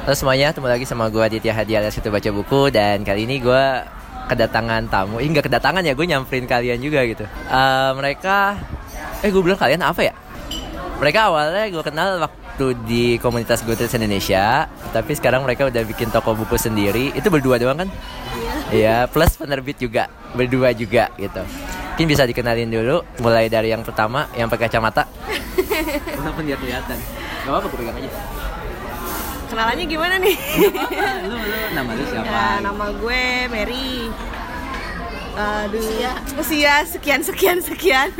Halo semuanya, ketemu lagi sama gue Aditya Hadi alias Kita Baca Buku Dan kali ini gue kedatangan tamu Ini gak kedatangan ya, gue nyamperin kalian juga gitu Eh, Mereka, eh gue bilang kalian apa ya? Mereka awalnya gue kenal waktu di komunitas Goodreads Indonesia Tapi sekarang mereka udah bikin toko buku sendiri Itu berdua doang kan? Iya, plus penerbit juga, berdua juga gitu Mungkin bisa dikenalin dulu Mulai dari yang pertama, yang pakai kacamata Walaupun dia kelihatan Gak apa-apa, gue pegang aja Kenalannya gimana nih? lu, lu, nama lu siapa? ya, nama gue Mary. Aduh, usia sekian sekian sekian.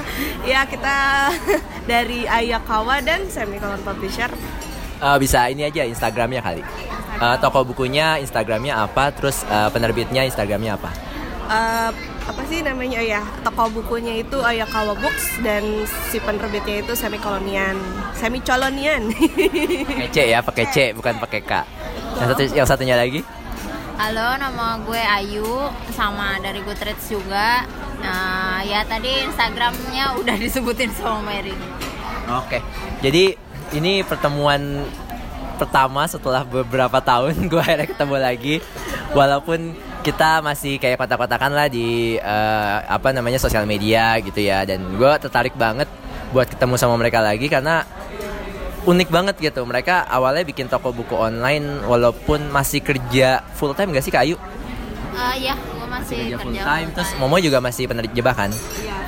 ya kita dari Ayakawa dan Semicolon Publisher. Eh, bisa ini aja Instagramnya kali. Eh, toko bukunya Instagramnya apa? Terus eh, penerbitnya Instagramnya apa? Eh, apa sih namanya oh ya? Toko bukunya itu Ayakawa Books dan si penerbitnya itu Semicolonian. Semicolonian. Pakai C ya, pakai C bukan pakai K. Yang satu yang satunya lagi? Halo, nama gue Ayu, sama dari Goodreads juga. Nah, ya tadi Instagramnya udah disebutin sama Mary. Oke. Jadi ini pertemuan pertama setelah beberapa tahun gue akhirnya ketemu lagi walaupun kita masih kayak kotak-kotakan lah di eh, apa namanya sosial media gitu ya dan gue tertarik banget buat ketemu sama mereka lagi karena unik banget gitu. Mereka awalnya bikin toko buku online walaupun masih kerja full time gak sih kayu Eh ya, gue masih kerja kerja full time terus Momo juga masih penerjemah kan?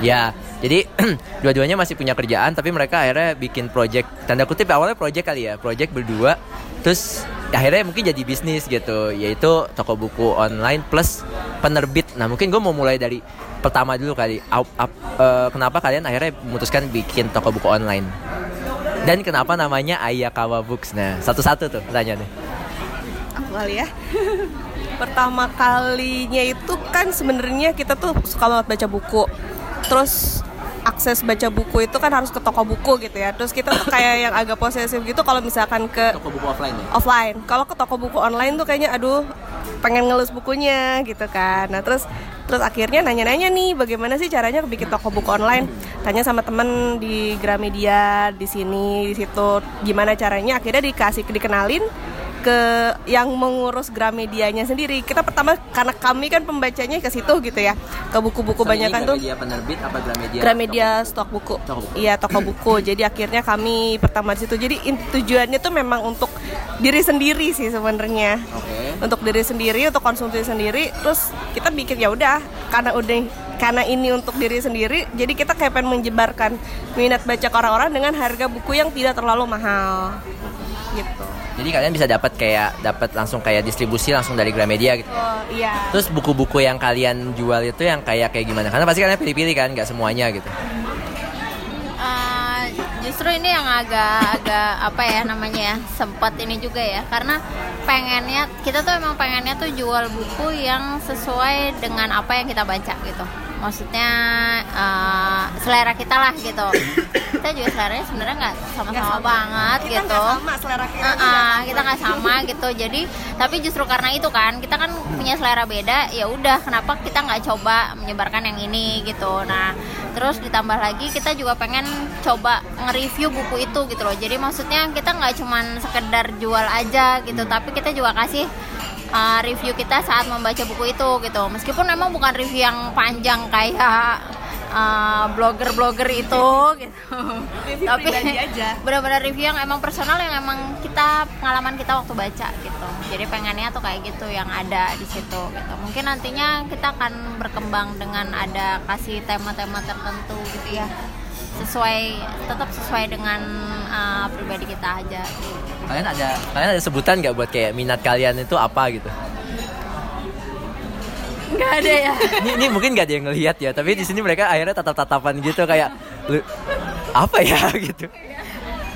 Ya jadi dua-duanya masih punya kerjaan tapi mereka akhirnya bikin project tanda kutip awalnya project kali ya project berdua. Terus akhirnya mungkin jadi bisnis gitu yaitu toko buku online plus penerbit. Nah mungkin gue mau mulai dari pertama dulu kali. Ap- ap- eh, kenapa kalian akhirnya memutuskan bikin toko buku online dan kenapa namanya Ayakawa Books? Nah satu-satu tuh pertanyaannya. Aku kali ya. Pertama kalinya itu kan sebenarnya kita tuh suka banget baca buku. Terus akses baca buku itu kan harus ke toko buku gitu ya. Terus kita tuh kayak yang agak posesif gitu kalau misalkan ke toko buku offline ya? Offline. Kalau ke toko buku online tuh kayaknya aduh pengen ngelus bukunya gitu kan. Nah terus terus akhirnya nanya-nanya nih bagaimana sih caranya bikin toko buku online? Tanya sama temen di Gramedia di sini di situ. Gimana caranya? Akhirnya dikasih dikenalin ke yang mengurus Gramedianya sendiri kita pertama karena kami kan pembacanya ke situ gitu ya ke buku-buku banyak kan tuh Gramedia penerbit apa Gramedia Gramedia stok buku. Iya, toko buku. Jadi akhirnya kami pertama di situ. Jadi in- tujuannya tuh memang untuk diri sendiri sih sebenarnya. oke Untuk diri sendiri, untuk konsumsi sendiri. Terus kita bikin ya udah karena udah karena ini untuk diri sendiri, jadi kita kayak pengen menjebarkan minat baca ke orang-orang dengan harga buku yang tidak terlalu mahal. Gitu. Jadi kalian bisa dapat kayak dapat langsung kayak distribusi langsung dari Gramedia gitu. Oh, iya. Terus buku-buku yang kalian jual itu yang kayak kayak gimana? Karena pasti kalian pilih-pilih kan, nggak semuanya gitu. Eh, justru ini yang agak-agak apa ya namanya ya sempat ini juga ya karena pengennya kita tuh emang pengennya tuh jual buku yang sesuai dengan apa yang kita baca gitu maksudnya eh, selera kita lah gitu. Kita juga seleranya sebenarnya nggak sama-sama banget Kita gitu. nggak sama selera kita. Juga. ah, kita nggak sama gitu. Jadi tapi justru karena itu kan kita kan punya selera beda ya udah kenapa kita nggak coba menyebarkan yang ini gitu. Nah terus ditambah lagi kita juga pengen coba nge-review buku itu gitu loh. Jadi maksudnya kita nggak cuman sekedar jual aja gitu tapi kita juga kasih uh, review kita saat membaca buku itu gitu. Meskipun memang bukan review yang panjang kayak uh, blogger-blogger itu gitu. Review aja. benar-benar review yang emang personal yang emang kita pengalaman kita waktu baca gitu. Jadi pengennya tuh kayak gitu yang ada di situ gitu. Mungkin nantinya kita akan berkembang dengan ada kasih tema-tema tertentu gitu ya sesuai tetap sesuai dengan uh, pribadi kita aja gitu. Kalian ada kalian ada sebutan nggak buat kayak minat kalian itu apa gitu? nggak ada ya Ini, ini mungkin gak ada yang ngelihat ya, tapi di sini mereka akhirnya tatap-tatapan gitu kayak "Lu- apa ya gitu.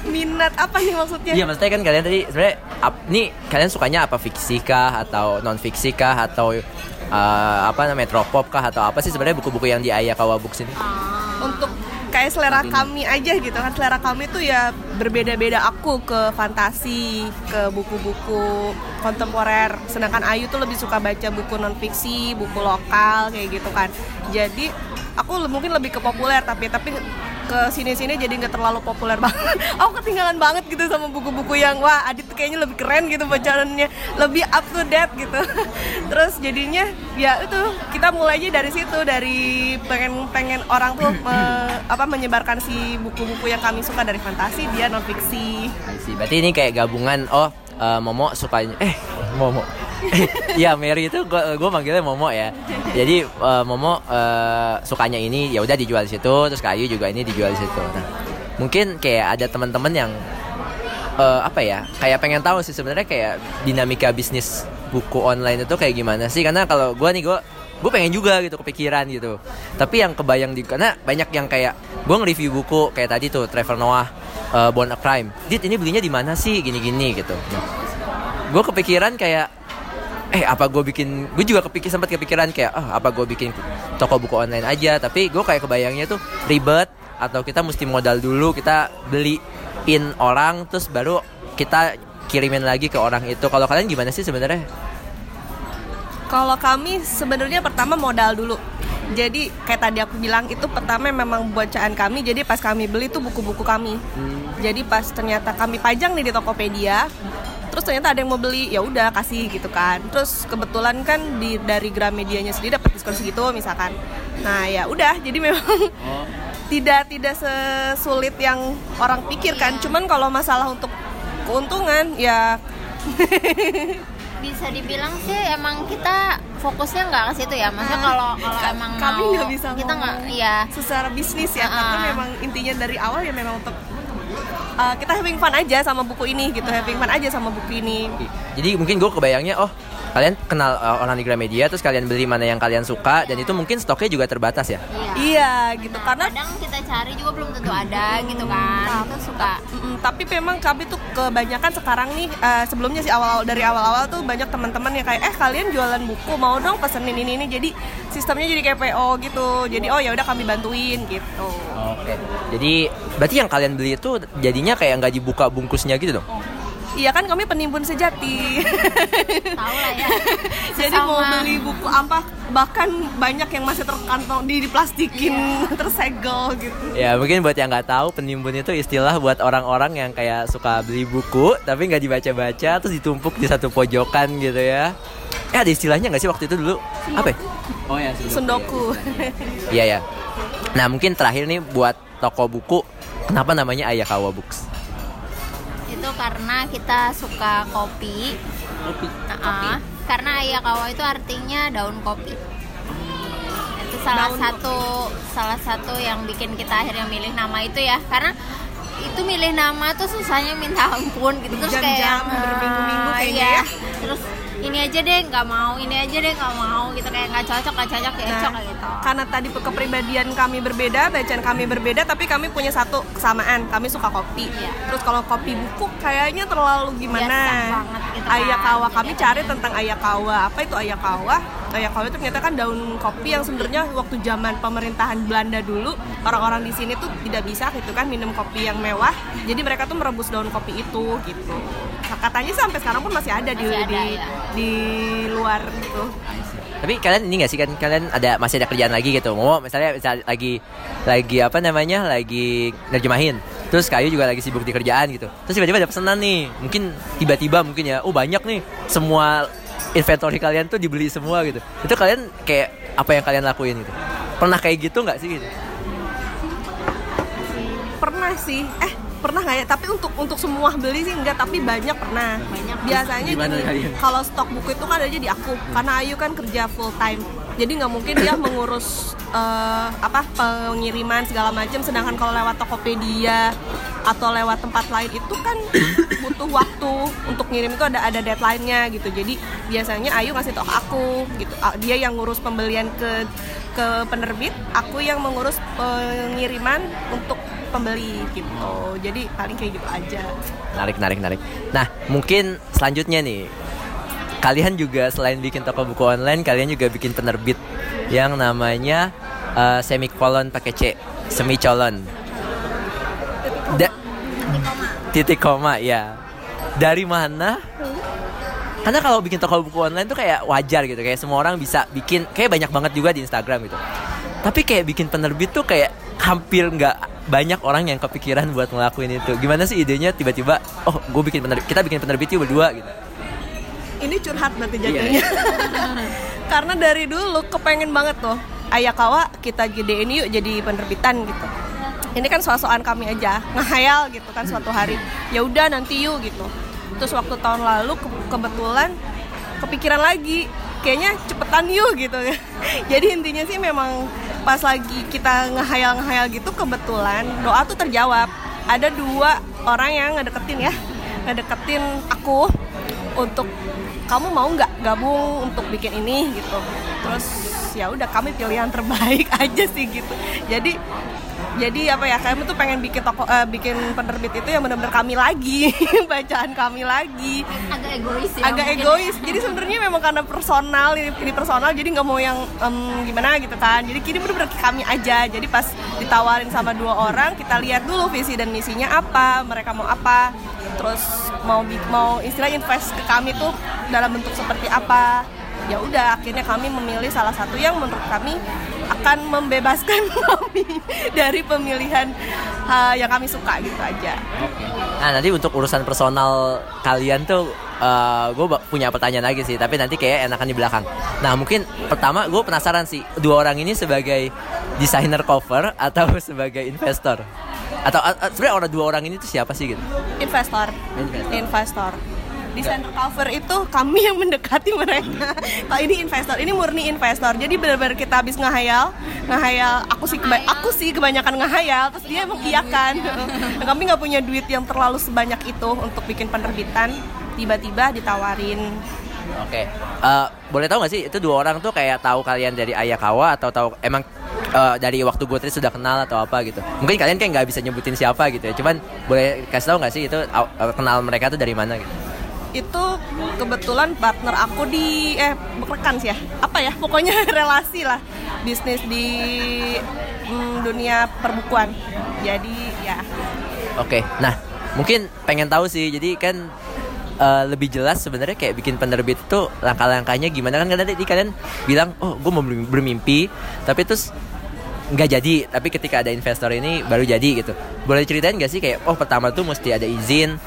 Minat apa nih maksudnya? Iya maksudnya kan kalian tadi sebenarnya nih kalian sukanya apa fiksi kah atau non fiksi kah atau eh, apa namanya metropop kah atau apa sih sebenarnya buku-buku yang di Ayakawa Books ini? Untuk kayak selera kami aja gitu kan. Selera kami tuh ya berbeda-beda. Aku ke fantasi ke buku-buku kontemporer. Sedangkan Ayu tuh lebih suka baca buku non fiksi buku lokal kayak gitu kan. Jadi aku mungkin lebih ke populer tapi tapi ke sini-sini jadi nggak terlalu populer banget. Aku ketinggalan banget gitu sama buku-buku yang wah Adit kayaknya lebih keren gitu bacaannya lebih up to date gitu. Terus jadinya ya itu kita mulainya dari situ dari pengen pengen orang tuh me- apa menyebarkan si buku-buku yang kami suka dari fantasi dia non fiksi. Berarti ini kayak gabungan oh eh, Momo sukanya eh Momo. Iya Mary itu gue manggilnya Momo ya. Jadi eh, Momo eh, sukanya ini ya udah dijual di situ, terus Kayu juga ini dijual di situ. Nah, mungkin kayak ada teman-teman yang eh, apa ya kayak pengen tahu sih sebenarnya kayak dinamika bisnis buku online itu kayak gimana sih? Karena kalau gue nih gue gue pengen juga gitu kepikiran gitu. Tapi yang kebayang di karena banyak yang kayak gue nge-review buku kayak tadi tuh Trevor Noah uh, Born a Crime. Dit ini belinya di mana sih? Gini-gini gitu. Gue kepikiran kayak eh apa gue bikin gue juga kepikir sempat kepikiran kayak ah apa gue bikin toko buku online aja tapi gue kayak kebayangnya tuh ribet atau kita mesti modal dulu kita beliin orang terus baru kita kirimin lagi ke orang itu kalau kalian gimana sih sebenarnya Kalau kami sebenarnya pertama modal dulu. Jadi kayak tadi aku bilang itu pertama memang bacaan kami. Jadi pas kami beli tuh buku-buku kami. Jadi pas ternyata kami pajang nih di Tokopedia, terus ternyata ada yang mau beli, ya udah kasih gitu kan. Terus kebetulan kan di dari Gramedianya sendiri dapat diskon segitu misalkan. Nah ya udah, jadi memang tidak tidak sesulit yang orang pikirkan. Cuman kalau masalah untuk keuntungan ya bisa dibilang sih emang kita fokusnya nggak ke situ ya maksudnya Ah, kalau kalau ka- emang kami mau nggak bisa kita nggak ya secara bisnis ya karena Ah. memang intinya dari awal ya memang untuk uh, kita having fun aja sama buku ini gitu having fun aja sama buku ini. Jadi mungkin gue kebayangnya oh kalian kenal uh, orang di Gramedia terus kalian beli mana yang kalian suka dan itu mungkin stoknya juga terbatas ya? Iya. Iya gitu. Nah, karena kadang kita cari juga belum tentu ada gitu kan. Itu suka. Mm, tapi memang kami tuh kebanyakan sekarang nih uh, sebelumnya sih awal dari awal-awal tuh banyak teman-teman yang kayak eh kalian jualan buku mau dong pesenin ini ini. Jadi sistemnya jadi kayak PO gitu. Jadi oh ya udah kami bantuin gitu. Oke. Jadi berarti yang kalian beli itu jadinya kayak nggak dibuka bungkusnya gitu dong? Iya kan kami penimbun sejati tahu lah ya Jadi mau beli buku apa bahkan banyak yang masih terkantong di diplastikin tersegel gitu. Ya mungkin buat yang nggak tahu penimbun itu istilah buat orang-orang yang kayak suka beli buku tapi nggak dibaca-baca terus ditumpuk di satu pojokan gitu ya. Eh ada istilahnya nggak sih waktu itu dulu? Apa? Ya? Oh ya Sundoku. Iya ya. Nah mungkin terakhir nih buat toko buku kenapa namanya Ayakawa Books? Itu karena kita suka kopi. Nah, karena ayakawa itu artinya daun kopi. Itu salah Daun satu salah satu yang bikin kita akhirnya milih nama itu ya. Karena itu milih nama tuh susahnya minta ampun gitu. Terus kayak Jam-jam, berminggu-minggu ah, kayaknya iya. ya. terus ini aja deh nggak mau ini aja deh nggak mau gitu kayak nggak cocok nggak cocok kayak Nah, cocok gitu karena tadi kepribadian kami berbeda, bacaan kami berbeda, tapi kami punya satu kesamaan. Kami suka kopi. Iya. Terus kalau kopi buku kayaknya terlalu gimana? Banget gitu kan. ayakawa kami Iya. cari tentang ayakawa. Apa itu ayakawa? Ayakawa itu ternyata kan daun kopi yang sebenarnya waktu zaman pemerintahan Belanda dulu orang-orang di sini tuh tidak bisa gitu kan minum kopi yang mewah. Jadi mereka tuh merebus daun kopi itu gitu. Nah, katanya sampai sekarang pun masih ada di Masih ada, di, ya. di luar gitu. Tapi kalian ini gak sih kan kalian ada masih ada kerjaan lagi gitu. Mau misalnya misal lagi lagi apa namanya? lagi nerjemahin. Terus kayu juga lagi sibuk di kerjaan gitu. Terus tiba-tiba ada pesanan nih. Mungkin tiba-tiba mungkin ya, oh banyak nih semua inventory kalian tuh dibeli semua gitu. Itu kalian kayak apa yang kalian lakuin gitu? Pernah kayak gitu nggak sih gitu? pernah sih eh pernah nggak ya? Tapi untuk untuk semua beli sih enggak tapi banyak pernah. Banyak. biasanya kalau stok buku itu kan ada di aku. Karena Ayu kan kerja full time. Jadi nggak mungkin dia mengurus eh, apa pengiriman segala macam. Sedangkan kalau lewat Tokopedia atau lewat tempat lain itu kan butuh waktu untuk ngirim itu ada ada deadline-nya gitu. Jadi biasanya Ayu ngasih tau aku gitu. Ah, dia yang ngurus pembelian ke ke penerbit aku yang mengurus pengiriman untuk pembeli gitu jadi paling kayak gitu aja Narik, narik, narik. Nah, mungkin selanjutnya nih, kalian juga selain bikin toko buku online, kalian juga bikin penerbit yang namanya Eh, semikolon pakai C, semicolon. Da- titik koma ya. Dari mana? Karena kalau bikin toko buku online tuh kayak wajar gitu, kayak semua orang bisa bikin, kayak banyak banget juga di Instagram gitu. Tapi kayak bikin penerbit tuh kayak hampir nggak banyak orang yang kepikiran buat ngelakuin itu. Gimana sih idenya tiba-tiba, oh gue bikin penerbit, kita bikin penerbit yuk berdua gitu. ini curhat berarti Iya, jadinya karena dari dulu kepengen banget tuh Ayakawa kita gedein yuk jadi penerbitan gitu. Ini kan soal-soal kami aja ngehayal gitu kan suatu hari. Ya udah nanti yuk gitu. Terus waktu tahun lalu ke- kebetulan kepikiran lagi kayaknya cepetan yuk gitu. Jadi intinya sih memang pas lagi kita ngehayal-ngehayal gitu kebetulan doa tuh terjawab. Ada dua orang yang ngedeketin ya ngedeketin aku untuk kamu mau nggak gabung untuk bikin ini gitu. Terus ya udah kami pilihan terbaik aja sih gitu. Jadi jadi apa ya kami tuh pengen bikin toko eh, bikin penerbit itu yang benar-benar kami lagi bacaan kami lagi. Agak egois ya agak mungkin. egois. Jadi sebenarnya memang karena personal ini, ini personal jadi nggak mau yang em, gimana gitu kan. Jadi kini bener-bener kami aja. Jadi pas ditawarin sama dua orang kita lihat dulu visi dan misinya apa mereka mau apa. Terus mau mau istilah invest ke kami tuh dalam bentuk seperti apa ya udah akhirnya kami memilih salah satu yang menurut kami akan membebaskan kami dari pemilihan uh, yang kami suka gitu aja Nah nanti untuk urusan personal kalian tuh gue punya pertanyaan lagi sih tapi nanti kayak enakan di belakang. Nah mungkin pertama gue penasaran sih dua orang ini sebagai desainer cover atau sebagai investor atau sebenarnya orang dua orang ini tuh siapa sih gitu? investor Investor. investor desainer cover itu kami yang mendekati mereka. Kalau ini investor ini murni investor. Jadi benar-benar kita habis ngehayal ngehayal. Aku sih keba- aku sih kebanyakan ngehayal terus dia emang iya kan kami nggak punya duit yang terlalu sebanyak itu untuk bikin penerbitan. Tiba-tiba ditawarin. Oke, Eh, boleh tahu nggak sih itu dua orang tuh kayak tahu kalian dari Ayakawa atau tahu emang eh, dari waktu gue sudah kenal atau apa gitu? Mungkin kalian kayak nggak bisa nyebutin siapa gitu ya, cuman boleh kasih tahu nggak sih itu eh, kenal mereka tuh dari mana gitu? Itu kebetulan partner aku di eh rekan sih ya. Apa ya? Pokoknya relasi lah. Bisnis di mm, dunia perbukuan. Jadi ya. Oke, nah mungkin pengen tahu sih, jadi kan eh, lebih jelas sebenarnya kayak bikin penerbit itu langkah-langkahnya gimana? Kan kadang tadi kalian bilang oh gue mau bermim- bermimpi. Tapi terus nggak jadi. Tapi ketika ada investor ini baru jadi gitu. Boleh ceritain gak sih kayak oh pertama tuh mesti ada izin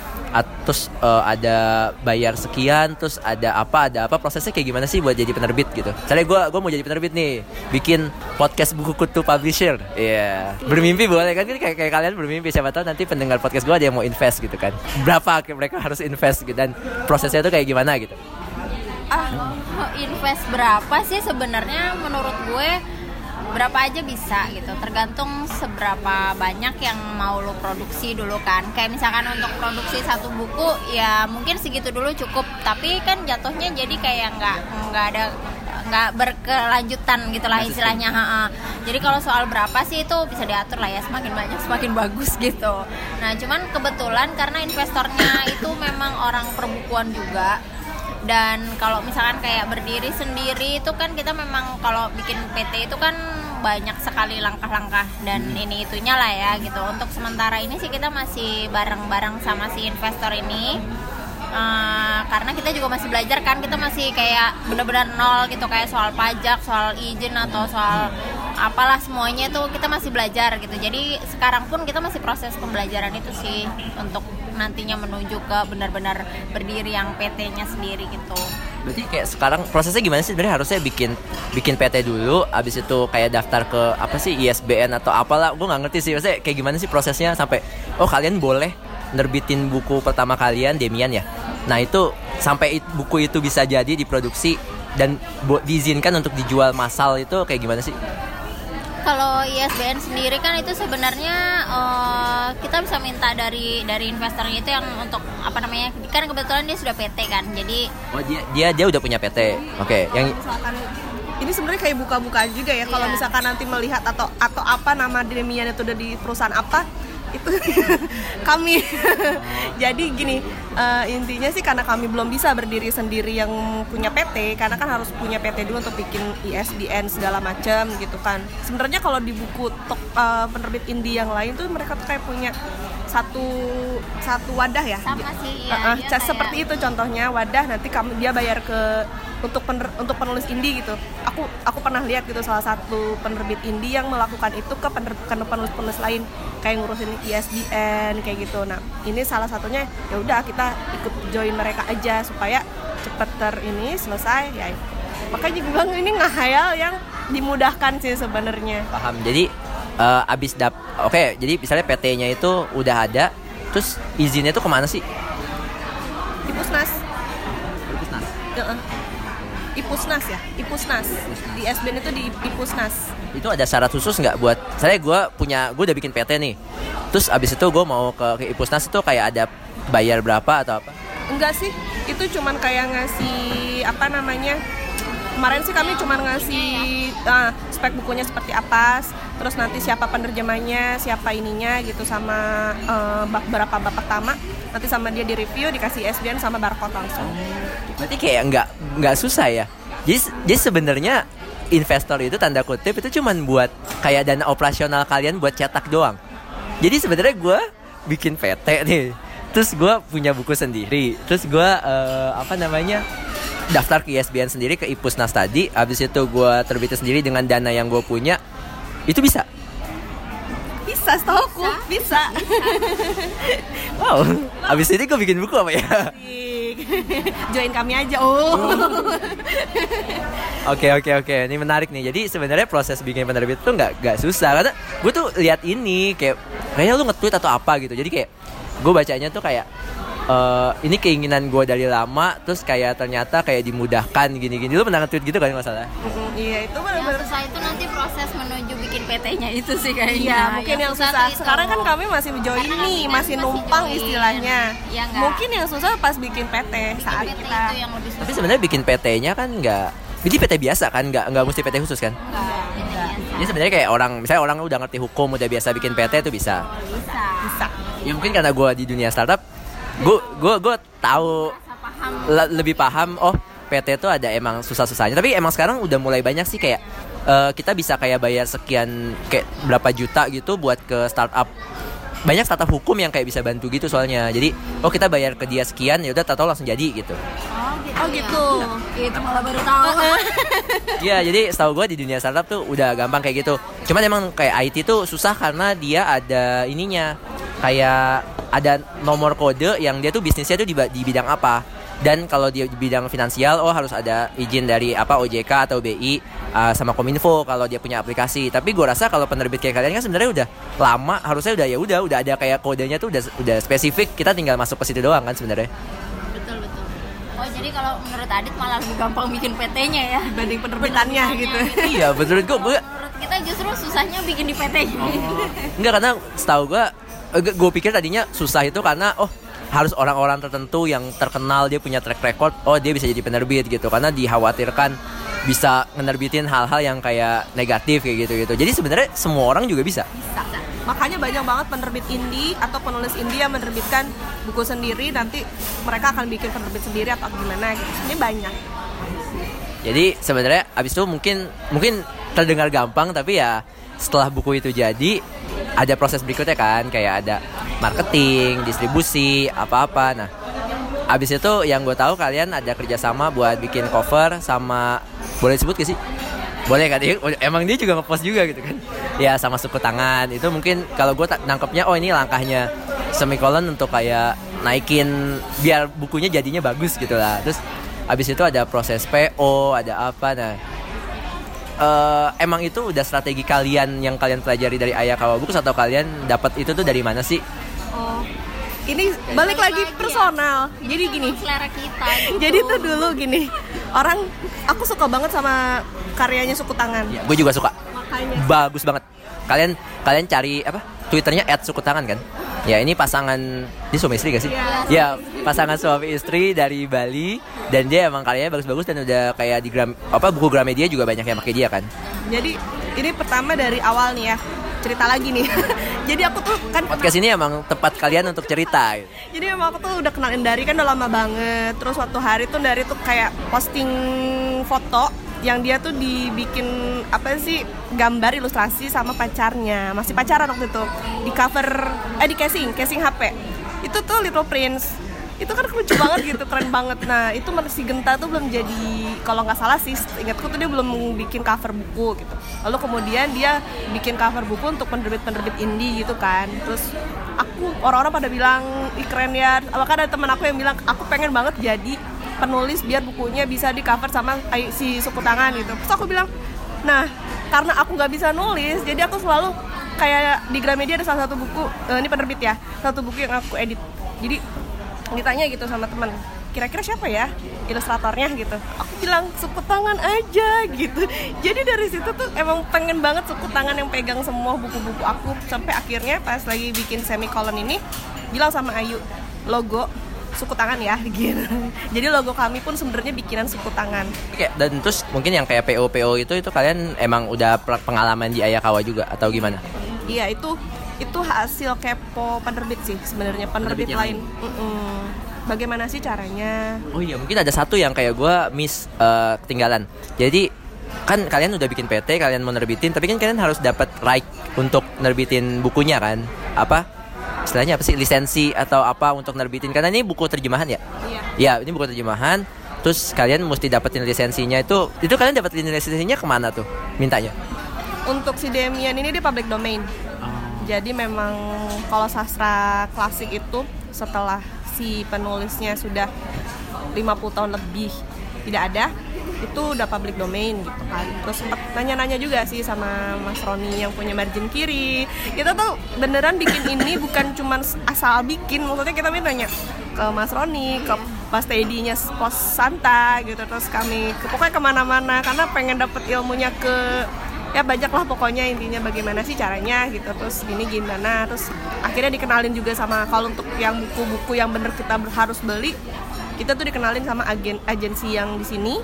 terus eh, ada bayar sekian terus ada apa ada apa prosesnya kayak gimana sih buat jadi penerbit gitu? Misalnya gue gue mau jadi penerbit nih bikin podcast buku kutu publisher. Iya. Bermimpi boleh kan? Kayak, kayak kalian bermimpi siapa tahu nanti pendengar podcast gue ada yang mau invest gitu kan? Berapa mereka harus invest gitu? Dan prosesnya tuh kayak gimana gitu? Ah invest berapa sih sebenarnya menurut gue berapa aja bisa gitu. Tergantung seberapa banyak yang mau lo produksi dulu kan. Kayak misalkan untuk produksi satu buku ya mungkin segitu dulu cukup. Tapi kan jatuhnya jadi kayak nggak nggak ada nggak berkelanjutan gitulah istilahnya ha-ha. jadi kalau soal berapa sih itu bisa diatur lah ya. Semakin banyak semakin bagus gitu. Nah cuman kebetulan karena investornya itu memang orang perbukuan juga dan kalau misalkan kayak berdiri sendiri itu kan kita memang kalau bikin PT itu kan banyak sekali langkah-langkah dan ini itunya lah ya gitu. Untuk sementara ini sih kita masih bareng-bareng sama si investor ini. Eh, karena kita juga masih belajar kan kita masih kayak bener-bener nol gitu kayak soal pajak soal izin atau soal apalah semuanya itu kita masih belajar gitu. Jadi sekarang pun kita masih proses pembelajaran itu sih untuk nantinya menuju ke benar-benar berdiri yang PT-nya sendiri gitu. Berarti kayak sekarang prosesnya gimana sih? Sebenarnya harusnya bikin bikin PT dulu abis itu kayak daftar ke apa sih ISBN atau apalah. Gue nggak ngerti sih maksudnya kayak gimana sih prosesnya sampai oh kalian boleh nerbitin buku pertama kalian Demian ya? Nah itu sampai buku itu bisa jadi diproduksi dan diizinkan untuk dijual massal itu kayak gimana sih kalau ISBN sendiri kan itu sebenarnya eh, kita bisa minta dari dari investornya itu yang untuk apa namanya kan kebetulan dia sudah PT kan jadi oh dia dia dia udah punya PT oke yang misalkan ini sebenarnya kayak buka-bukaan juga ya kalau Iya. misalkan nanti melihat atau atau apa nama Demian itu udah di perusahaan apa itu kami. Jadi gini eh, intinya sih karena kami belum bisa berdiri sendiri yang punya PT karena kan harus punya PT dulu untuk bikin ISBN segala macam gitu kan. Sebenarnya kalau di buku tok eh, penerbit indie yang lain tuh mereka tuh kayak punya satu satu wadah ya. Sama sih, ya, cas- kayak- seperti itu contohnya wadah nanti kamu dia bayar ke untuk pener- untuk penulis indie gitu aku aku pernah lihat gitu salah satu penerbit indie yang melakukan itu ke penulis-penulis lain kayak ngurusin ISBN kayak gitu nah ini salah satunya ya udah kita ikut join mereka aja supaya cepet ter ini selesai ya makanya gue bilang ini ngahayal yang dimudahkan sih sebenarnya Paham. Jadi eh, abis dap, oke. jadi misalnya PT-nya itu udah ada, terus izinnya itu ke mana sih? di pusnas. Ipusnas ya, Ipusnas. Di SBN itu di Ipusnas. Itu ada syarat khusus nggak buat? Saya gue punya, gue udah bikin PT nih. Terus abis itu gue mau ke, ke Ipusnas itu kayak ada bayar berapa atau apa? Enggak sih, itu cuman kayak ngasih apa namanya? Kemarin sih kami cuman ngasih ah, spek bukunya seperti apa, terus nanti siapa penerjemahnya, siapa ininya gitu sama bab berapa bab pertama, nanti sama dia di review dikasih SBN sama barcode langsung. Berarti kayak nggak nggak susah ya. Jadi jadi sebenarnya investor itu tanda kutip itu cuman buat kayak dana operasional kalian buat cetak doang. Jadi sebenarnya gue bikin PT nih, terus gue punya buku sendiri, terus gue eh, apa namanya daftar ke ISBN sendiri ke Ipusnas tadi, habis itu gue terbitin sendiri dengan dana yang gue punya, itu bisa. Bisa, setahu bisa. Wow, habis ini gue bikin buku apa ya? Join kami aja. Oh. Oke oke oke, ini menarik nih. Jadi sebenarnya proses bikin penerbit tuh nggak nggak susah karena gue tuh lihat ini kayak kayaknya lu nge-tweet atau apa gitu. Jadi kayak gue bacanya tuh kayak eh, ini keinginan gue dari lama, terus kayak ternyata kayak dimudahkan gini-gini. Lu pernah nge-tweet gitu kan nggak salah? Mm, Iya, itu Yang benar-benar susah itu nanti proses menuju PT-nya itu sih kayaknya. Iya, mungkin yang, susah. tuh itu. Sekarang kan kami masih join nih, kan masih masih numpang join. istilahnya. Nggak? mungkin yang susah pas bikin PT saat PT kita. itu yang lebih susah. Tapi sebenarnya bikin PT-nya kan nggak jadi PT biasa kan, nggak nggak mesti PT khusus kan? Enggak, Jadi sebenarnya kayak orang, misalnya orang udah ngerti hukum, udah biasa bikin PT itu bisa. bisa. Bisa. Ya mungkin karena gue di dunia startup, gue gue gue tahu paham. le- lebih paham oh PT itu ada emang susah-susahnya tapi emang sekarang udah mulai banyak sih kayak eh, kita bisa kayak bayar sekian kayak berapa juta gitu buat ke startup banyak startup hukum yang kayak bisa bantu gitu soalnya jadi oh kita bayar ke dia sekian ya udah tahu langsung jadi gitu Oh gitu. Oh ya. gitu. Itu malah baru tahu. Iya jadi setahu gue di dunia startup tuh udah gampang kayak gitu cuman emang kayak IT tuh susah karena dia ada ininya kayak ada nomor kode yang dia tuh bisnisnya tuh di, di bidang apa dan kalau dia di bidang finansial oh harus ada izin dari apa OJK atau BI uh, sama Kominfo kalau dia punya aplikasi tapi gue rasa kalau penerbit kayak kalian kan sebenarnya udah lama harusnya udah ya udah udah ada kayak kodenya tuh udah udah spesifik kita tinggal masuk ke situ doang kan sebenarnya betul betul. Oh jadi kalau menurut Adit malah lebih gampang bikin PT-nya ya. Dibanding penerbitannya gitu. iya betul gue gue Menurut kita justru susahnya bikin di PT-nya. Enggak karena setahu gue gue pikir tadinya susah itu karena oh harus orang-orang tertentu yang terkenal dia punya track record oh dia bisa jadi penerbit gitu karena dikhawatirkan bisa menerbitin hal-hal yang kayak negatif kayak gitu gitu jadi sebenarnya semua orang juga bisa Bisa. Makanya banyak banget penerbit indie atau penulis indie yang menerbitkan buku sendiri nanti mereka akan bikin penerbit sendiri atau gimana gitu. Ini banyak. jadi sebenarnya abis itu mungkin mungkin terdengar gampang tapi ya setelah buku itu jadi ada proses berikutnya kan kayak ada marketing distribusi apa-apa. Nah abis itu yang gue tahu kalian ada kerjasama buat bikin cover sama boleh disebut gak sih? Boleh kan? Dia- emang dia juga ngepost juga gitu kan? Ya sama suku tangan. Itu mungkin kalau gue nangkepnya oh ini langkahnya semikolon untuk kayak naikin biar bukunya jadinya bagus gitu lah. Terus abis itu ada proses PO ada apa. Nah eh, emang itu udah strategi kalian yang kalian pelajari dari ayah Kawabukus atau kalian dapat itu tuh dari mana sih Oh. Ini balik lagi personal. Jadi gini. selera kita. Gitu. Jadi tuh dulu gini. Orang aku suka banget sama karyanya suku tangan. gue juga suka Makanya bagus banget kalian kalian cari apa twitternya suku tangan kan ya ini pasangan ini suami istri gak sih ya pasangan suami istri dari Bali dan dia emang karyanya bagus-bagus dan udah kayak di gram apa buku Gramedia juga banyak yang pakai dia kan Jadi ini pertama dari awal nih ya cerita lagi nih. Jadi aku tuh kan Podcast ini emang tepat kalian untuk cerita. gitu. jadi emang aku tuh udah kenalin dari kan udah lama banget. Terus waktu hari tuh dari tuh kayak posting foto yang dia tuh dibikin apa sih gambar ilustrasi sama pacarnya. Masih pacaran waktu itu. Di cover eh di casing casing HP itu tuh Little Prince. Itu kan lucu banget gitu keren banget. Nah itu si Genta tuh belum jadi kalau nggak salah sih ingatku tuh dia belum bikin cover buku gitu. Lalu kemudian dia bikin cover buku untuk penerbit-penerbit indie gitu kan. Terus aku orang-orang pada bilang Ih, keren ya. Bahkan ada teman aku yang bilang aku pengen banget jadi penulis biar bukunya bisa di cover sama si suku tangan gitu. Terus aku bilang nah karena aku nggak bisa nulis jadi aku selalu kayak di Gramedia ada salah satu buku eh, ini penerbit ya satu buku yang aku edit. Jadi ditanya gitu sama teman kira-kira siapa ya ilustratornya? Gitu. Aku bilang suku tangan aja gitu. Jadi dari situ tuh emang pengen banget suku tangan yang pegang semua buku-buku aku sampai akhirnya pas lagi bikin semicolon ini bilang sama Ayu logo suku tangan ya gitu jadi logo kami pun sebenarnya bikinan suku tangan Kayak- dan terus mungkin yang kayak PO PO itu itu kalian emang udah pengalaman di Ayakawa juga atau gimana? iya itu itu hasil kepo penerbit sih sebenarnya penerbit, Penerbit yang lain Mm-mm. bagaimana sih caranya Oh iya mungkin ada satu yang kayak gue miss eh, ketinggalan. Jadi kan kalian udah bikin PT, kalian mau nerbitin, tapi kan kalian harus dapat right untuk nerbitin bukunya kan? Apa? Istilahnya apa sih? Lisensi atau apa untuk nerbitin? Karena ini buku terjemahan ya? iya Ya ini buku terjemahan. Terus kalian mesti dapetin lisensinya itu. Itu kalian dapetin lisensinya ke mana tuh? Mintanya? untuk si Demian ini di public domain jadi memang kalau sastra klasik itu setelah si penulisnya sudah 50 tahun lebih tidak ada itu udah public domain gitu kan. Terus sempat nanya-nanya juga sih sama Mas Roni yang punya margin kiri. Kita tuh beneran bikin ini bukan cuman asal bikin maksudnya kita nanya ke Mas Roni ke Mas Teddy-nya pos Santa gitu terus kami ke, pokoknya ke mana-mana karena pengen dapet ilmunya ke ya banyak lah pokoknya intinya bagaimana sih caranya gitu. Terus gini gimana terus akhirnya dikenalin juga sama kalau untuk yang buku-buku yang bener kita harus beli kita tuh dikenalin sama agen agensi yang di sini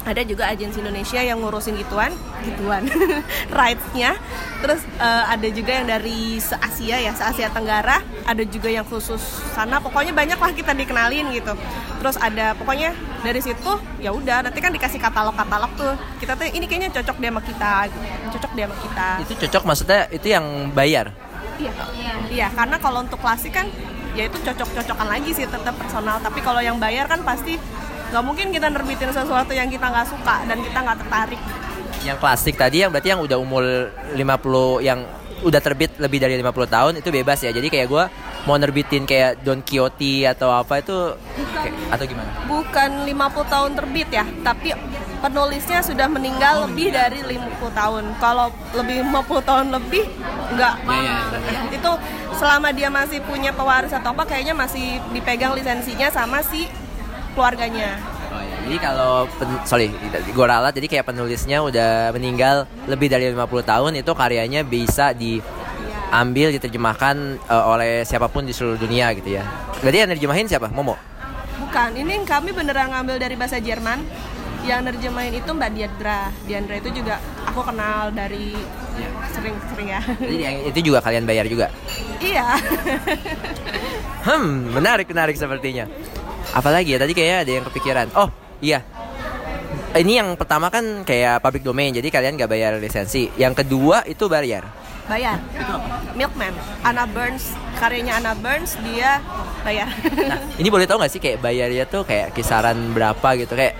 ada juga agensi Indonesia yang ngurusin gituan gituan rights-nya. Terus eh, ada juga yang dari se Asia ya se Asia Tenggara. Ada juga yang khusus sana. Pokoknya banyak lah kita dikenalin gitu. Terus ada pokoknya dari situ ya udah nanti kan dikasih katalog katalog tuh. Kita tuh ini kayaknya cocok deh sama kita gitu. cocok deh sama kita. Itu cocok maksudnya itu yang bayar. iya. Iya karena kalau untuk klasik kan ya itu cocok-cocokan lagi sih tetap personal. Tapi kalau yang bayar kan pasti nggak mungkin kita nerbitin sesuatu yang kita nggak suka dan kita nggak tertarik. Yang klasik tadi yang berarti yang udah umur 50 yang udah terbit lebih dari 50 tahun itu bebas ya. Jadi kayak gua mau nerbitin kayak Don Quixote atau apa itu kayak- atau gimana? bukan 50 tahun terbit ya tapi penulisnya sudah meninggal lebih dari 50 tahun. Kalau lebih 50 tahun lebih enggak itu selama dia masih punya pewaris atau apa kayaknya masih dipegang lisensinya sama si keluarganya Oh iya. Jadi kalau pen- sorry, gue ralat jadi kayak penulisnya udah meninggal lebih dari 50 tahun itu karyanya bisa diambil diterjemahkan eh, oleh siapa pun di seluruh dunia gitu ya. Berarti yang nerjemahin siapa? Momo. Bukan, ini yang kami beneran ngambil dari bahasa Jerman. Yang nerjemahin itu Mbak Diandra. Diandra itu juga aku kenal dari sering-sering ya. Jadi yang itu juga kalian bayar juga. iya. Hmm, menarik menarik sepertinya. Apalagi ya tadi kayaknya ada yang kepikiran. Oh, iya. Ini yang pertama kan kayak public domain, jadi kalian gak bayar lisensi. Yang kedua itu bayar. bayar. Milkman, Anna Burns, karyanya Anna Burns dia bayar. Nah, ini boleh tahu nggak sih kayak bayarnya tuh kayak kisaran berapa gitu kayak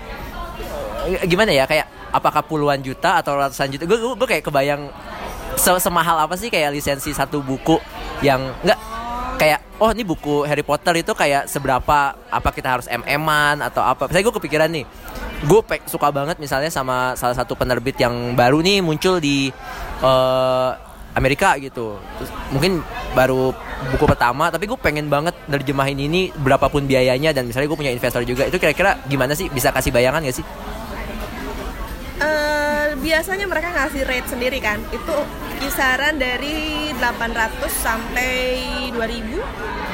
eh, gimana ya kayak apakah puluhan juta atau ratusan juta? Gue gue kayak kebayang se- semahal apa sih kayak lisensi satu buku yang nggak kayak oh ini buku Harry Potter itu kayak seberapa apa kita harus MM-an atau apa? Saya gue kepikiran nih. Gue suka banget misalnya sama salah satu penerbit yang baru nih muncul di eh, Amerika gitu. Terus mungkin baru buku pertama tapi gue pengen banget nerjemahin ini berapapun biayanya dan misalnya gue punya investor juga itu kira-kira gimana sih bisa kasih bayangan gak sih? Eh, biasanya mereka ngasih rate sendiri kan. Itu kisaran dari 800 sampai 2000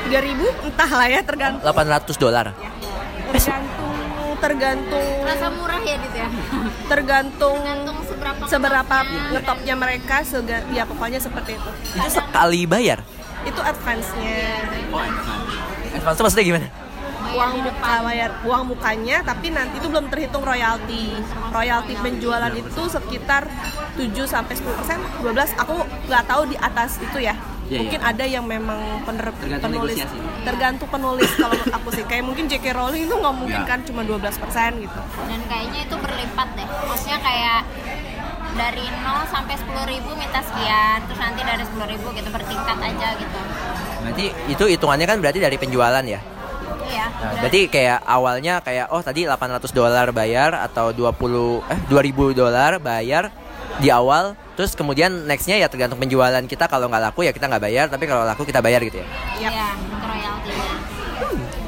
3000 entah lah ya tergantung 800 dolar. tergantung tergantung Rasa murah ya Dit ya. tergantung Tergantung seberapa seberapa ngetopnya. ngetopnya mereka sega, ya pokoknya seperti itu Itu sekali bayar. itu advance-nya Advance tuh maksudnya gimana? Uang muka bayar uang mukanya tapi nanti itu belum terhitung royalti royalti penjualan itu sekitar 7 sampai 10 persen 12 aku nggak tahu di atas itu ya Iya, mungkin iya. ada yang memang pener- Tergantung penulis negosiasi. tergantung penulis kalau menurut aku sih kayak mungkin J.K. Rowling itu nggak mungkin Ya. kan cuma 12 persen gitu Dan kayaknya itu berlipat deh. Maksudnya kayak dari 0 sampai 10 ribu minta sekian, terus nanti dari 10 ribu gitu bertingkat aja gitu. Berarti itu hitungannya kan berarti dari penjualan ya. Iya. Nah, berarti kayak awalnya kayak oh tadi 800 dolar bayar atau 20 eh 2000 dolar bayar di awal terus kemudian nextnya ya tergantung penjualan kita kalau nggak laku ya kita nggak bayar tapi kalau laku kita bayar gitu ya. Iya, royaltinya.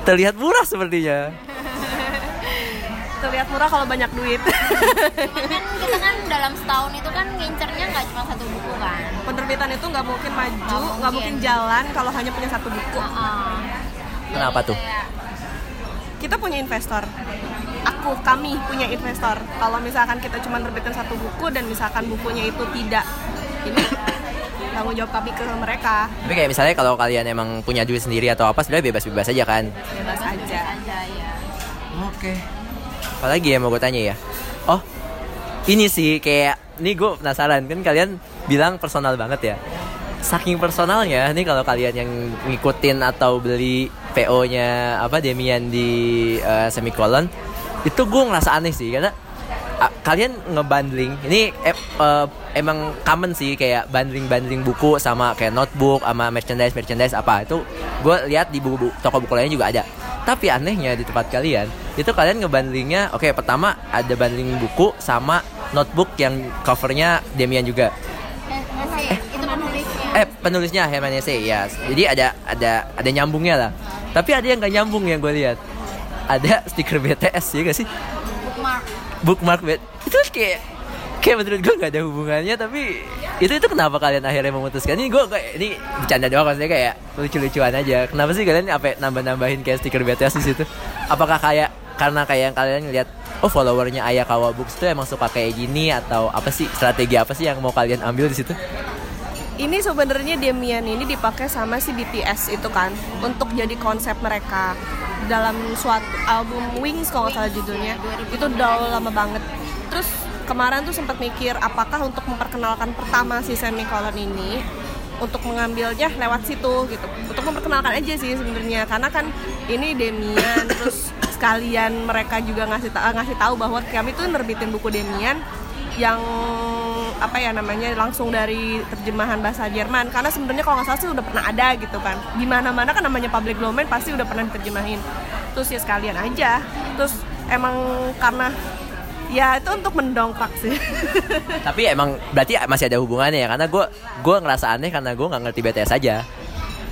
terlihat murah sepertinya terlihat murah kalau banyak duit kan kita kan dalam setahun itu kan ngincernya nggak cuma satu buku kan. penerbitan itu nggak mungkin maju Nggak mungkin. mungkin jalan kalau hanya punya satu buku Heeh. Kenapa tuh? kita punya investor. Aku kami punya investor. Kalau misalkan kita cuma nerbitin satu buku dan misalkan bukunya itu tidak ini tanggung jawab kami ke mereka. Tapi kayak misalnya kalau kalian emang punya duit sendiri atau apa sebenarnya bebas-bebas aja kan? Bebas aja. Oke. Apalagi ya mau gue tanya ya? Oh ini sih kayak ini gue penasaran. Kan kalian bilang personal banget ya saking personalnya nih kalau kalian yang ngikutin atau beli PO-nya apa Demian di eh, semicolon itu gue ngerasa aneh sih karena a- kalian ngebundling ini eh, emang common sih kayak bundling bundling buku sama kayak notebook sama merchandise merchandise apa itu gue lihat di buku, toko buku lainnya juga ada. Tapi anehnya di tempat kalian itu kalian ngebundlingnya oke pertama ada bundling buku sama notebook yang covernya Demian juga eh penulisnya Herman Hesse ya jadi ada ada ada nyambungnya lah. Tapi ada yang nggak nyambung yang gue lihat. Ada stiker BTS ya gak sih? Bookmark. bookmark bet itu kayak kayak menurut gue nggak ada hubungannya tapi itu itu kenapa kalian akhirnya memutuskan? Ini gue kayak ini bercanda doang maksudnya kayak lucu-lucuan aja. Kenapa sih kalian apa nambah-nambahin kayak stiker BTS di situ? Apakah kayak karena kayak yang kalian lihat oh followernya Ayah Books tuh emang suka kayak gini atau apa sih strategi apa sih yang mau kalian ambil di situ ini sebenarnya Demian ini dipakai sama si BTS itu kan untuk jadi konsep mereka dalam suatu album Wings kalau nggak salah judulnya. Itu udah lama banget. Terus kemarin tuh sempat mikir apakah untuk memperkenalkan pertama si semicolon ini untuk mengambilnya lewat situ gitu. Untuk memperkenalkan aja sih sebenarnya karena kan ini Demian terus sekalian mereka juga ngasih ta- ngasih tahu bahwa kami tuh nerbitin buku Demian yang apa ya namanya langsung dari terjemahan bahasa Jerman. Karena sebenarnya kalau nggak salah sih udah pernah ada gitu kan. Di mana mana kan namanya public domain pasti udah pernah diterjemahin. Terus ya sekalian aja. Terus emang karena ya itu untuk mendongkrak sih. Tapi emang berarti masih ada hubungannya ya? Karena gue gue ngerasa aneh karena gue nggak ngerti BTS aja.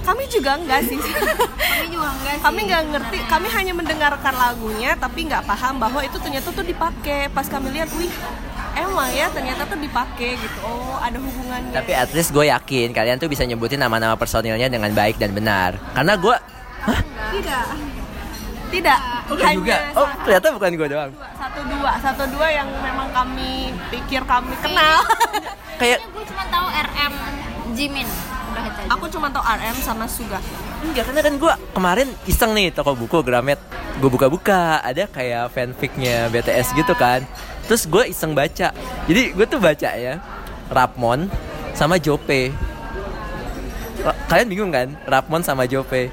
Kami juga enggak sih. Kami juga enggak sih. kami nggak ngerti. Kami hanya mendengarkan lagunya tapi nggak paham bahwa itu ternyata tuh dipakai. Pas kami lihat wih emang ya ternyata tuh dipakai gitu oh ada hubungannya Tapi at least gue yakin kalian tuh bisa nyebutin nama-nama personilnya dengan baik dan benar. Karena gue tidak tidak Bukan juga. Oh, ternyata bukan gue doang. satu dua satu dua yang memang kami pikir kami kenal Kayak gue cuma tahu RM Jimin. Udah itu aja. aku cuma tahu RM sama Suga enggak karena kan gue kemarin iseng nih toko buku Gramet. Gue buka-buka ada kayak fanficnya BTS gitu kan. Terus gue iseng baca. Jadi gue tuh baca ya Rapmon sama Jope. Ra- Kalian bingung kan? Rapmon sama Jope.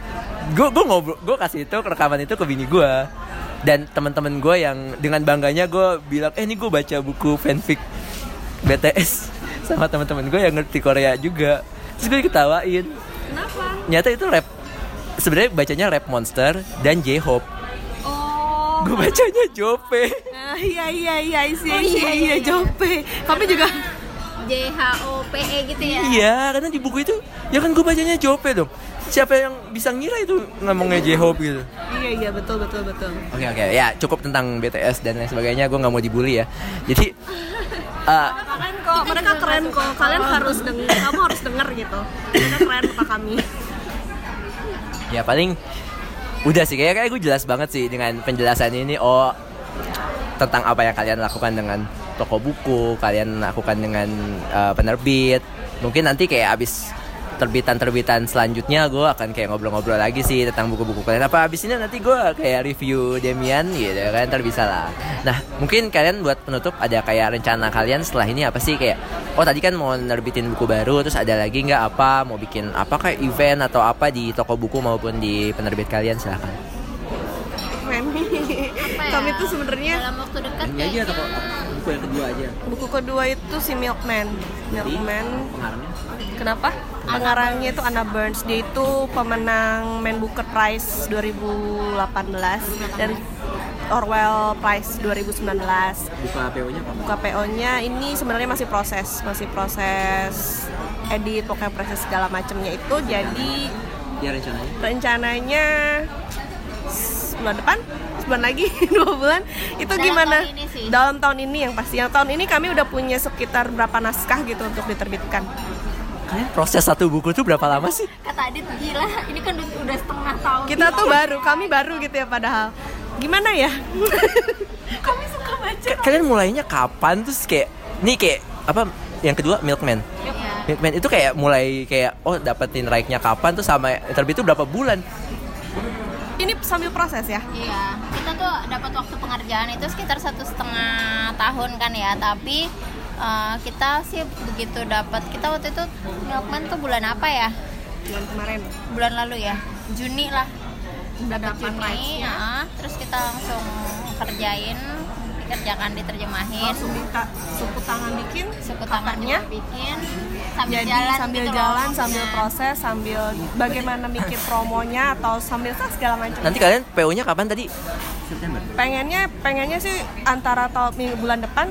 Gue gue ngobrol, gue kasih itu rekaman itu ke bini gue dan teman-teman gue yang dengan bangganya gue bilang, eh ini gue baca buku fanfic BTS sama teman-teman gue yang ngerti Korea juga. Terus gue ketawain. kenapa Nyata itu rap sebenarnya bacanya rap monster dan J-Hope. oh Gue bacanya Jope. Ah, iya iya iya isi Oh, iya iya, iya iya. Jope kami juga J H O P E gitu ya. Iya, karena di buku itu ya kan gue bacanya Jope dong. Siapa yang bisa ngira itu ngomongnya J-Hope gitu. iya iya betul betul betul Oke oke ya cukup tentang BTS dan lain sebagainya gue nggak mau dibully ya. Jadi eh, keren kok mereka keren kok kalian harus denger kamu harus denger gitu mereka keren kata kami ya paling udah sih kayak kayak gue jelas banget sih dengan penjelasan ini. Oh tentang apa yang kalian lakukan dengan toko buku, kalian lakukan dengan uh, penerbit. Mungkin nanti kayak abis terbitan-terbitan selanjutnya gue akan kayak ngobrol-ngobrol lagi sih tentang buku-buku kalian. Apa abis ini nanti gue kayak review Demian gitu kan ntar bisa lah. Nah mungkin kalian buat penutup ada kayak rencana kalian setelah ini apa sih? Kayak oh tadi kan mau nerbitin buku baru terus ada lagi nggak? Apa? Mau bikin apa kayak event atau apa di toko buku maupun di penerbit kalian? Silahkan. Kami tuh sebenarnya dalam waktu dekat ini aja toko buku yang kedua aja buku kedua itu si Milkman. Milkman. pengarangnya Kenapa? Pengarangnya itu Anna Burns. Dia itu pemenang Man Booker Prize 2018 dan Orwell Prize 2019. buka PO nya apa Buka PO-nya ini sebenarnya masih proses, masih proses edit, pokoknya proses segala macamnya itu jadi ya rencananya rencananya bulan depan sebulan lagi dua bulan. Itu Dalam gimana? tahun ini sih. dalam tahun ini yang pasti. Yang tahun ini kami udah punya sekitar berapa naskah gitu untuk diterbitkan? Kalian proses satu buku tuh berapa lama sih? Kata Adit gila ini kan udah setengah tahun. Kita tuh baru kami baru gitu ya padahal. Gimana ya? Kami suka baca. Ka- kalian mulainya kapan? Terus kayak nih kayak apa yang kedua Milkman. Milkman. Itu kayak mulai kayak oh dapetin raiknya kapan? Tuh sama terbit itu berapa bulan ini sambil proses ya Iya, kita tuh dapat waktu pengerjaan itu sekitar satu setengah tahun kan ya, tapi eh, kita sih begitu dapat kita waktu itu Milkman tuh bulan apa ya? bulan kemarin Bulan lalu ya, Juni lah. udah Dapat Juni, ya, terus kita langsung kerjain, dikerjakan, diterjemahin, langsung minta suku tangan bikin suku tangan covernya. juga bikin, sambil jadi jalan sambil gitu loh. jalan sambil maksudnya. proses sambil bagaimana mikir promonya atau sambil segala macam. Nanti kalian PO nya kapan tadi? September. Pengennya pengennya sih antara tahun minggu bulan depan.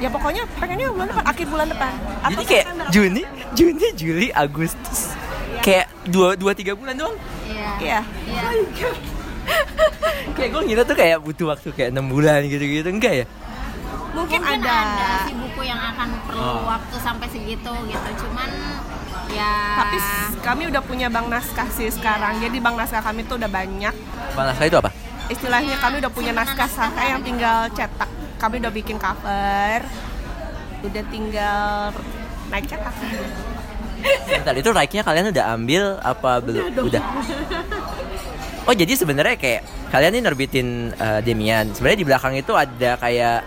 Ya pokoknya pengennya bulan depan akhir bulan depan. Atau jadi kayak September. Juni Juni Juli Agustus. Kayak dua dua tiga bulan doang? Iya. iya. Iya. kayak gue ngira tuh kayak butuh waktu kayak enam bulan gitu gitu enggak ya? Mungkin, Mungkin ada, ada sih buku yang akan perlu Oh. waktu sampai segitu gitu. Cuman ya tapi kami udah punya bank naskah sih sekarang. Jadi bank naskah kami tuh udah banyak. Bang Naskah itu apa? Istilahnya kami udah punya naskah naskah yang tinggal cetak. Kami udah bikin cover. Udah tinggal naik cetak. Bentar, itu raiknya kalian udah ambil apa belum? udah oh jadi sebenarnya kayak kalian ini nerbitin eh, Demian. Sebenarnya di belakang itu ada kayak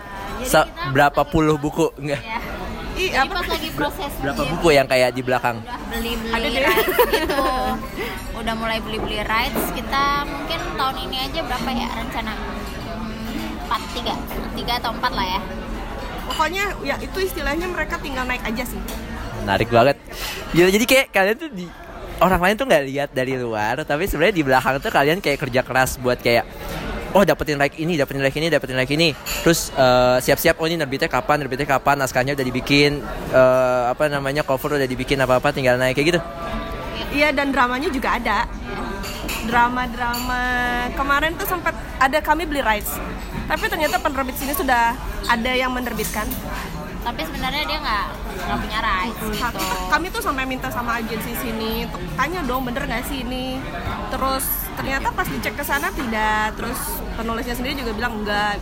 se- berapa puluh buku? Enggak ya. Ih, Jadi apa pas lagi proses berapa bikin, buku yang kayak di belakang? Udah beli beli rights gitu. Udah mulai beli beli rights kita mungkin tahun ini aja berapa ya rencana? Hmm, empat tiga. Tiga atau empat lah ya. Pokoknya ya itu istilahnya mereka tinggal naik aja sih. Menarik banget. Gila, jadi kayak kalian tuh di orang lain tuh nggak lihat dari luar tapi sebenarnya di belakang tuh kalian kayak kerja keras buat kayak oh dapetin like ini dapetin like ini dapetin like ini terus eh, siap-siap oh ini nerbitnya kapan nerbitnya kapan naskahnya udah dibikin eh, apa namanya cover udah dibikin apa apa tinggal naik kayak gitu Iya dan dramanya juga ada. Drama-drama kemarin tuh sempat ada kami beli rights. Tapi ternyata penerbit sini sudah ada yang menerbitkan. Tapi sebenarnya dia nggak nggak punya rights Ka- gitu kami tuh sampai minta sama agensi sini untuk tanya dong bener gak sih ini. Terus ternyata pas dicek ke sana tidak. Terus penulisnya sendiri juga bilang enggak.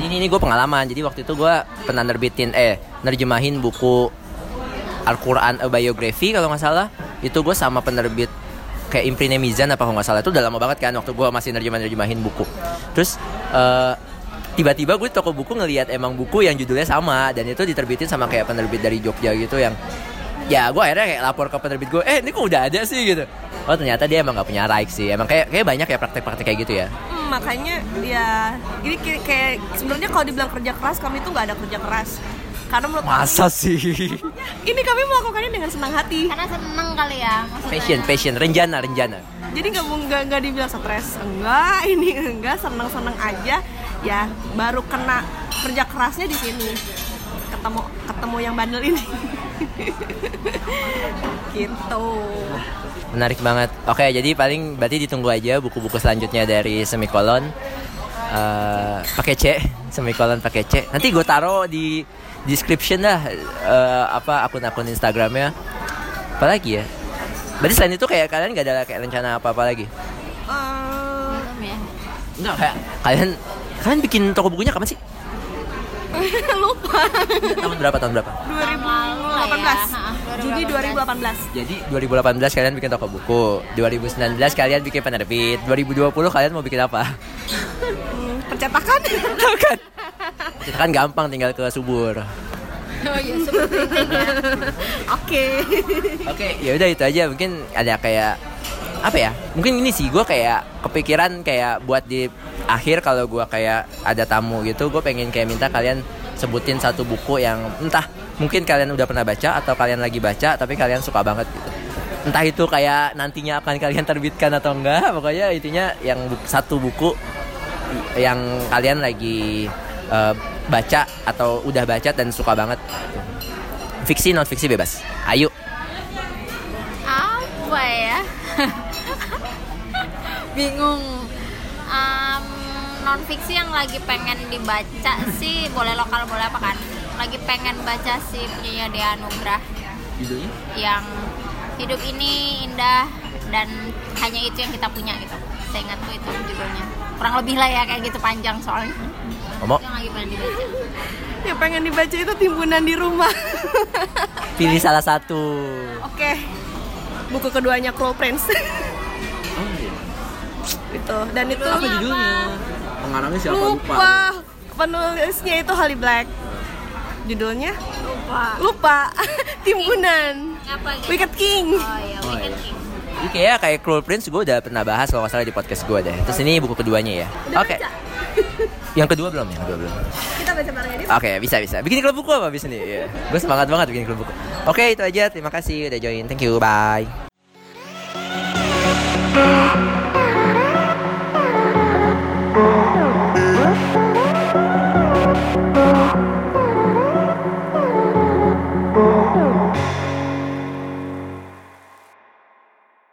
ini ini gue pengalaman jadi waktu itu gue pernah nerbitin eh nerjemahin buku Al-Quran A Biography kalau nggak salah itu gue sama penerbit kayak Imprine Mizan apa kalau nggak salah itu udah lama banget kan waktu gue masih nerjemahin nerjemahin buku terus eh, tiba-tiba gue di toko buku ngelihat emang buku yang judulnya sama dan itu diterbitin sama kayak penerbit dari Jogja gitu yang ya gue akhirnya kayak lapor ke penerbit gue eh ini kok udah ada sih? gitu. Oh ternyata dia emang nggak punya right sih. Emang kayak kayak banyak ya praktek-praktek kayak gitu ya? Hmm, makanya ya ini kayak, kayak sebenarnya kalau dibilang kerja keras kami tuh nggak ada kerja keras. Karena menurut kami, masa sih? Ini kami melakukannya dengan senang hati. karena seneng kali ya maksudnya. Passion passion rencana rencana. Jadi nggak nggak nggak dibilang stres. Enggak ini enggak seneng seneng aja ya baru kena kerja kerasnya di sini ketemu ketemu yang bandel ini gitu Menarik banget. Oke, jadi paling berarti ditunggu aja buku-buku selanjutnya dari Semikolon. Eh, pakai C, Semikolon pakai C. Nanti gue taruh di description dah eh, apa akun-akun Instagramnya. Apalagi ya? Berarti selain itu kayak kalian gak ada kayak rencana apa-apa lagi? Eh, belum ya Enggak kayak kalian kalian bikin toko bukunya kapan sih? Lupa. tahun berapa tahun berapa 2018. Ha, Juni 2018. jadi 2018 kalian bikin toko buku 2019 kalian bikin penerbit 2020 kalian mau bikin apa Hmm, percetakan. kan kita kan gampang tinggal ke subur Oh iya, ya. Oke. Oke, ya udah itu aja. Mungkin ada kayak apa ya? Mungkin ini sih gue kayak kepikiran kayak buat di akhir kalau gue kayak ada tamu gitu, gue pengen kayak minta kalian sebutin satu buku yang entah mungkin kalian udah pernah baca atau kalian lagi baca tapi kalian suka banget gitu. Entah itu kayak nantinya akan kalian terbitkan atau enggak, pokoknya intinya yang bu- satu buku yang kalian lagi eh, baca atau udah baca dan suka banget. Fiksi non fiksi bebas. Ayo. Apa ya? Bingung. Um, non fiksi yang lagi pengen dibaca sih boleh lokal boleh apa kan? Lagi pengen baca sih punya Dea Nugrah Judulnya? yang hidup ini indah dan hanya itu yang kita punya gitu. Saya ingat tuh itu judulnya. Kurang lebih lah ya kayak gitu panjang soalnya. Itu yang lagi pengen dibaca. Yang pengen dibaca itu timbunan di rumah. pilih salah satu. Oke. Buku keduanya Cruel Prince. Oh, iya. itu. Dan itu Apa judulnya? Pengarangnya siapa? lupa. Penulisnya itu Holly Black. Judulnya Lupa. lupa. timbunan. Apa gitu? Wicked King. Oh iya, Oh, Wicked iya. King. Ini kayak kayak Cruel Prince gue udah pernah bahas kalau nggak salah di podcast gue deh. Terus ini buku keduanya ya. Oke. baca? Yang kedua belum, yang kedua belum. Kita baca bareng Oke, okay, bisa bisa. Bikin klub buku apa abis nih? Yeah. Gue semangat banget bikin klub buku. Oke, okay, itu aja. Terima kasih udah join. Thank you. Bye.